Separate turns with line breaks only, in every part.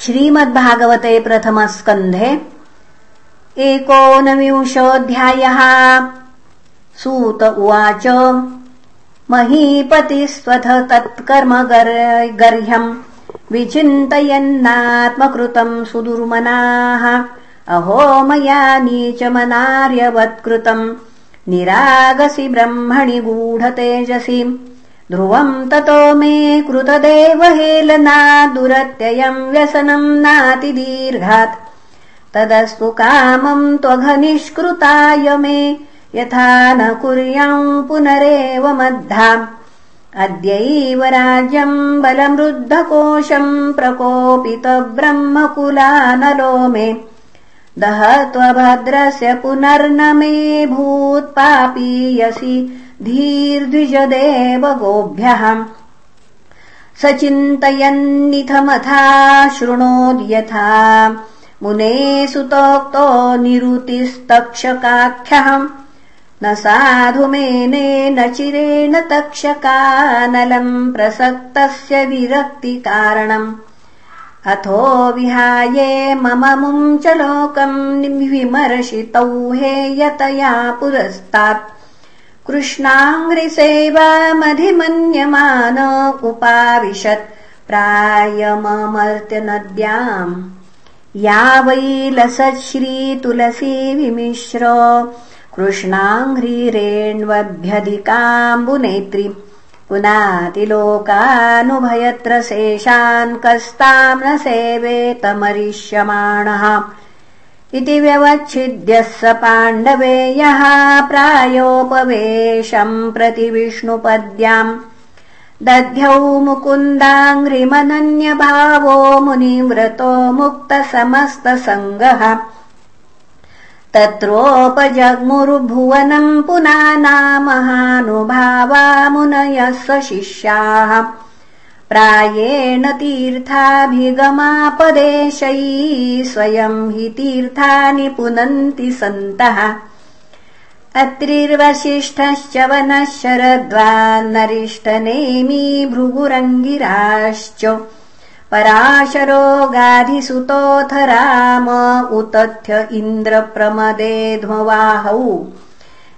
श्रीमद्भागवते प्रथमस्कन्धे एकोनविंशोऽध्यायः। सूत उवाच महीपतिस्त्वथ तत्कर्म गर्ह्यम् विचिन्तयन्नात्मकृतम् सुदुर्मनाः। अहो मया नीचमनार्यवत्कृतम् निरागसि ब्रह्मणि गूढतेजसि ध्रुवम् ततो मे कृतदेवहेलना दुरत्ययम् व्यसनम् नातिदीर्घात्। तदस्तु कामम् त्वघनिष्कृताय मे यथा न कुर्याम् पुनरेव मद्धा। अद्यैव राज्यम् बलमृद्धकोशम् प्रकोपित ब्रह्मकुलानलो मे। दह त्वभद्रस्य पुनर्न मे भूत्पापीयसि धीर्द्विजदेव गोभ्यः स चिन्तयन्निथमथा शृणोद्यथा। मुने सुतोक्तो निरुतिस्तक्षकाख्यः। न साधुमेनेन चिरेण तक्षकानलम् प्रसक्तस्य विरक्तिकारणम् अथो विहाये मम मुञ्च लोकम् विमर्शितौ हेयतया पुरस्तात् कृष्णाङ्घ्रिसेवामधिमन्यमान उपाविशत् प्रायममर्त्यनद्याम्। या वै लसत् श्रीतुलसी विमिश्र कृष्णाङ्घ्रिरेण्वभ्यधिकाम्बुनेत्री। पुनातिलोकानुभयत्र शेषान् कस्ताम् न सेवेतमरिष्यमाणः इति व्यवच्छिद्यः स पाण्डवेयः प्रायोपवेशम् प्रति विष्णुपद्याम्। दध्यौ मुकुन्दाङ्घ्रिमनन्यभावो मुनिव्रतो मुक्तसमस्तसङ्गः। तत्रोपजग्मुर्भुवनम् पुनाना महानुभावा मुनयः स्वशिष्याः प्रायेण तीर्थाभिगमापदेशैः स्वयम् हि तीर्थानि पुनन्ति सन्तः। अत्रिर्वसिष्ठश्च वनः शरद्वान्नरिष्टनेमी भृगुरङ्गिराश्च। पराशरो गाधिसुतोऽथ राम उतथ्य इन्द्रप्रमदेध्ववाहौ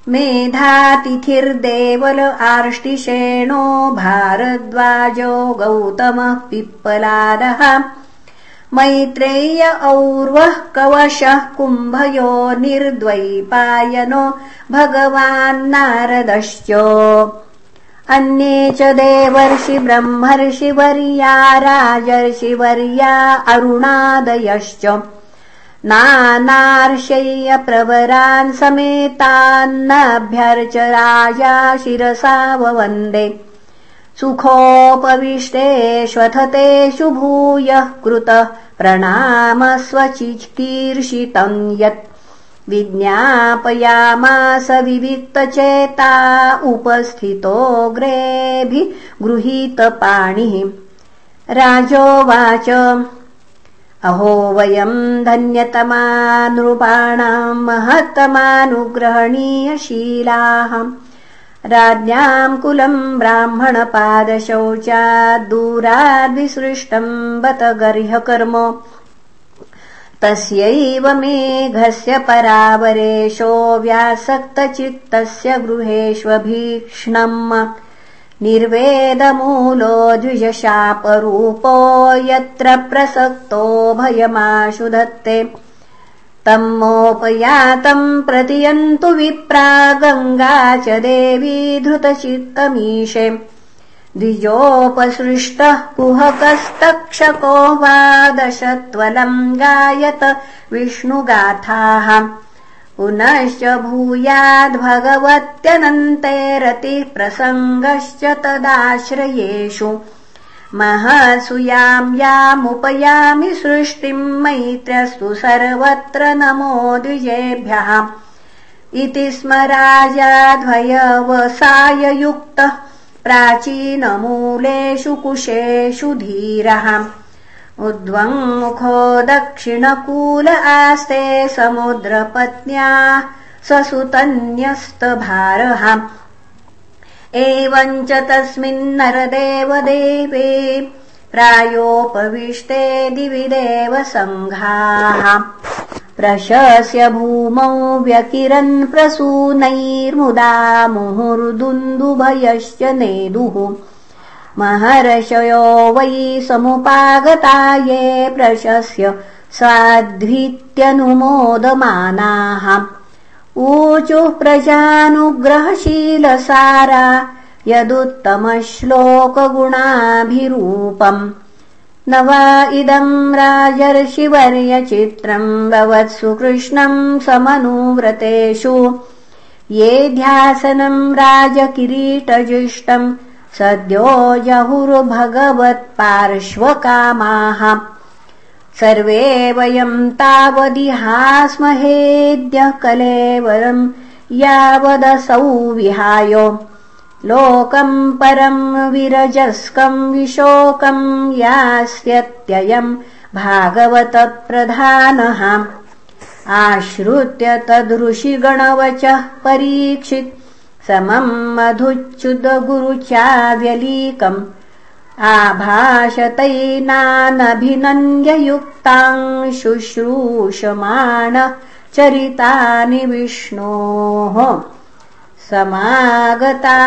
मेधातिथिर्देवल आर्ष्टिशेणो भारद्वाजो गौतमः पिप्पलादः। मैत्रेय्य और्वः कवशः कुम्भयो निर्द्वैपायनो भगवान्नारदश्च। अन्ये च देवर्षि ब्रह्मर्षिवर्या राजर्षिवर्या अरुणादयश्च नानार्षय्यप्रवरान् समेतान्नाभ्यर्च राजा शिरसा ववन्दे। सुखोपविष्टेष्वथतेषु भूयः कृतः प्रणामस्वचिकीर्षितम् यत् विज्ञापयामास विविक्तचेता उपस्थितोऽग्रेऽभिगृहीतपाणिः राजोवाच अहो वयम् धन्यतमानृपाणाम् महत्तमानुग्रहणीयशीलाः। राज्ञाम् कुलम् ब्राह्मणपादशौचाद्दूराद्विसृष्टम् बत गर्ह्यकर्म तस्यैव मेघस्य परावरेशो व्यासक्तचित्तस्य गृहेष्वभीक्ष्णम् निर्वेदमूलो द्विजशापरूपो यत्र प्रसक्तो भयमाशु धत्ते तम्मोपयातम् प्रतियन्तु विप्रा गङ्गा च देवी धृतचित्तमीशे। द्विजोपसृष्टः कुहकस्तक्षको वा दशत्वलम् गायत विष्णुगाथाः पुनश्च भूयाद्भगवत्यनन्ते रतिः प्रसङ्गश्च तदाश्रयेषु। महसूयाम् यामुपयामि सृष्टिम् मैत्रस्तु सर्वत्र नमो द्विजेभ्यः। इति स्म राजाद्वयवसाययुक्तः प्राचीनमूलेषु कुशेषु धीरः उद्वङ्मुखो दक्षिणकूल आस्ते समुद्रपत्न्या स्वसुतन्यस्तभारः एवम् च तस्मिन्नरदेव देवे प्रायोपविष्टे दिविदेव सङ्घाः प्रशस्य भूमौ व्यकिरन् प्रसूनैर्मुदा मुहुर्दुन्दुभयश्च नेदुः महर्षयो वै समुपागता ये प्रशस्य साध्वीत्यनुमोदमानाः ऊचुः प्रजानुग्रहशीलसारा यदुत्तमश्लोकगुणाभिरूपम्। न वा इदम् राजर्षिवर्यचित्रम् भवत्सु कृष्णम् समनुव्रतेषु। ये ध्यासनम् राजकिरीटजिष्टम् सद्यो जहुर्भगवत्पार्श्वकामाः सर्वे वयम् तावदिहास्महेद्य कलेवरम् यावदसौ विहाय लोकम् परम् विरजस्कम् विशोकम् यास्यत्ययम् भागवतप्रधानः। आश्रुत्य तदृषिगणवचः परीक्षित् समम् मधुच्युतगुरुचाव्यलीकम् आभाषतैनानभिनन्द्ययुक्ताम् शुश्रूषमाण चरितानि विष्णोः। समागता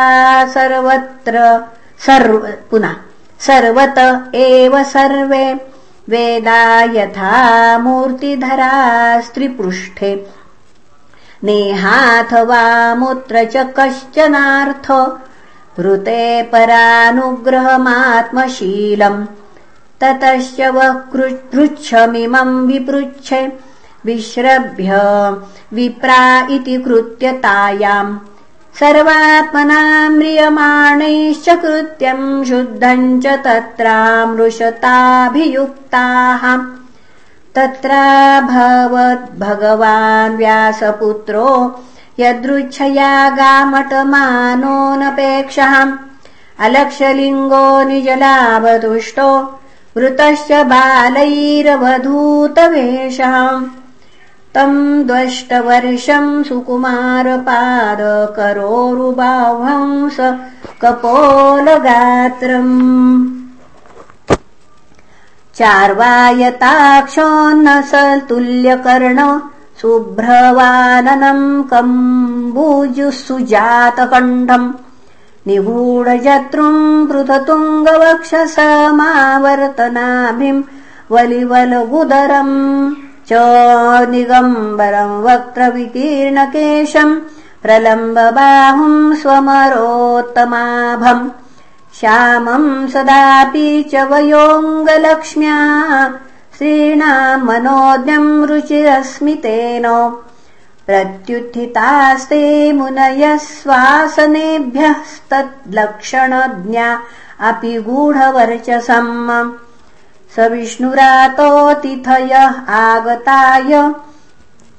सर्वत्र सर्व पुनः सर्वत एव सर्वे वेदा यथा मूर्तिधरा स्त्रिपृष्ठे नेहाथवामुत्र च कश्चनार्थ ऋते परानुग्रहमात्मशीलम्। ततश्च वः पृच्छमिमम् विपृच्छे विश्रभ्य विप्रा इति कृत्यतायाम् सर्वात्मना म्रियमाणैश्च कृत्यम् शुद्धम् च तत्रामृषताभियुक्ताः तत्राभवद्भगवान् व्यासपुत्रो यदृच्छया गामटमानोऽनपेक्षः अलक्षलिङ्गो निजलावतुष्टो वृतश्च बालैरवधूतवेषः। तम् द्वष्टवर्षम् सुकुमारपादकरोरुबाह्वंस कपोलगात्रम् चार्वायताक्षोन्न स तुल्यकर्ण कम्बुजुसुजातकण्ठम् निगूढजतृम् पृथतुङ्गवक्षसमावर्तनाभिम् वलिवलगुदरम् च निगम्बरम् वक्त्रवितीर्णकेशम् प्रलम्बबाहुम् स्वमरोत्तमाभम् श्यामम् सदापि च वयोऽङ्गलक्ष्म्या श्रीणाम् मनोज्ञम् रुचिरस्मितेन प्रत्युत्थितास्ते मुनयः स्वासनेभ्यस्तद्लक्षणज्ञा अपि गूढवर्चसम्। स विष्णुरातोऽतिथयः आगताय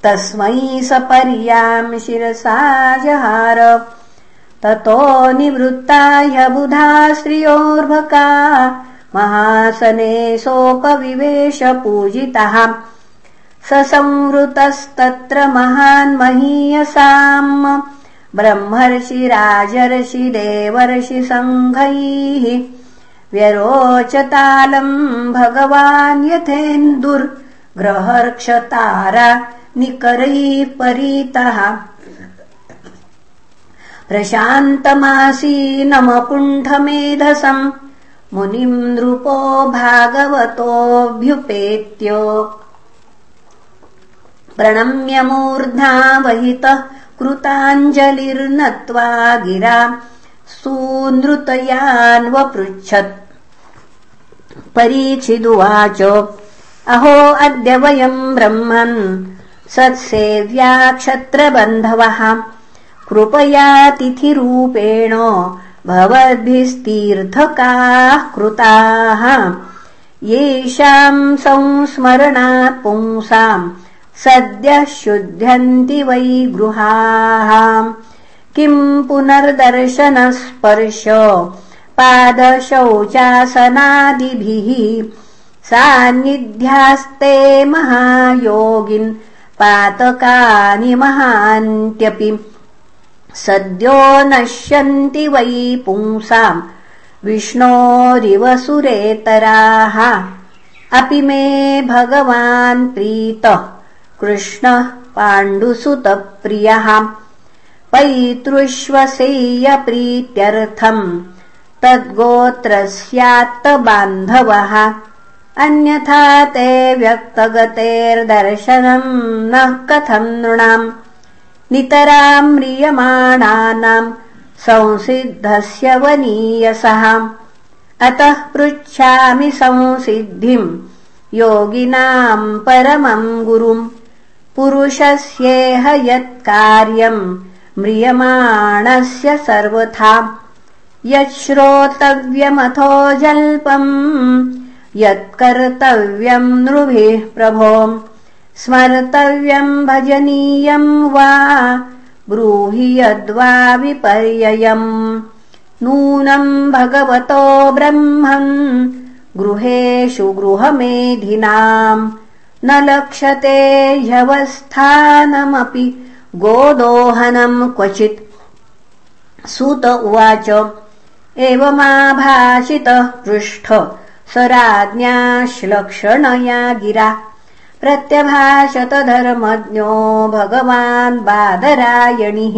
तस्मै सपर्याम् शिरसा जहार ततो निवृत्ताय बुधा श्रियोर्भका महासने शोकविवेशपूजितः। स संवृतस्तत्र महान् महीयसाम्। ब्रह्मर्षि राजर्षि देवर्षि सङ्घैः व्यरोचतालम् भगवान् यथेन्दुर्ग्रहर्क्षतारा निकरैः परीतः प्रशान्तमासीनमकुण्ठमेधसम्। मुनिम् नृपो भागवतोऽभ्युपेत्य। प्रणम्य मूर्ध्ना वहितः कृताञ्जलिर्नत्वा गिरा। सूनृतयान्वपृच्छत्। परीक्षिदुवाच अहो अद्य वयम् ब्रह्मन्। सत्सेव्या क्षत्रबन्धवः कृपया तिथिरूपेण भवद्भिस्तीर्थकाः कृताः। येषाम् संस्मरणात् पुंसाम् सद्यः शुध्यन्ति वै गृहाः। किम् पुनर्दर्शनस्पर्श? पादशौचासनादिभिः सान्निध्यास्ते महायोगिन् पातकानि महान्त्यपि सद्यो नश्यन्ति वै पुंसाम्। विष्णोरिवसुरेतराः। अपि मे भगवान् प्रीतः कृष्णः पाण्डुसुतप्रियः। पैतृष्वसेयप्रीत्यर्थम् तद्गोत्रस्यात्तबान्धवः। अन्यथा ते व्यक्तगतेर्दर्शनम् नः कथम् नृणाम् नितराम् म्रियमाणानाम् संसिद्धस्य वनीयसः। अतः पृच्छामि संसिद्धिम् योगिनाम् परमम् गुरुम्। पुरुषस्येह यत्कार्यम् म्रियमाणस्य सर्वथा। यच्छ्रोतव्यमथो जल्पम् यत्कर्तव्यम् नृभिः प्रभो स्मर्तव्यम् भजनीयम् वा ब्रूहि यद्वा विपर्ययम्। नूनम् भगवतो ब्रह्मन् गृहेषु गृहमेधिनाम्। न लक्ष्यते ह्यवस्थानमपि गोदोहनम् क्वचित्। सुत उवाच एवमाभाषितः पृष्ठ स राज्ञाश्लक्षणया गिरा प्रत्यभाषत धर्मज्ञो भगवान् बादरायणिः।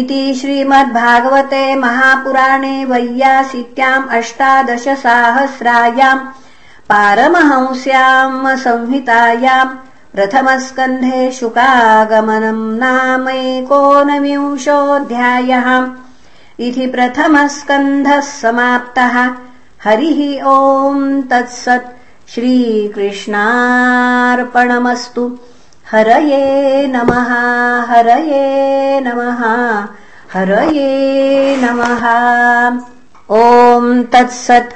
इति श्रीमद्भागवते महापुराणे वैयासिक्याम् अष्टादशसाहस्रायाम् पारमहंस्याम् संहितायाम् प्रथमस्कन्धे शुकागमनम् नामैकोनविंशोऽध्यायः इति प्रथमस्कन्धः समाप्तः। हरिः ओम् तत्सत् श्रीकृष्णार्पणमस्तु। हरये नमः हरये नमः हरये नमः। ॐ तत्सत्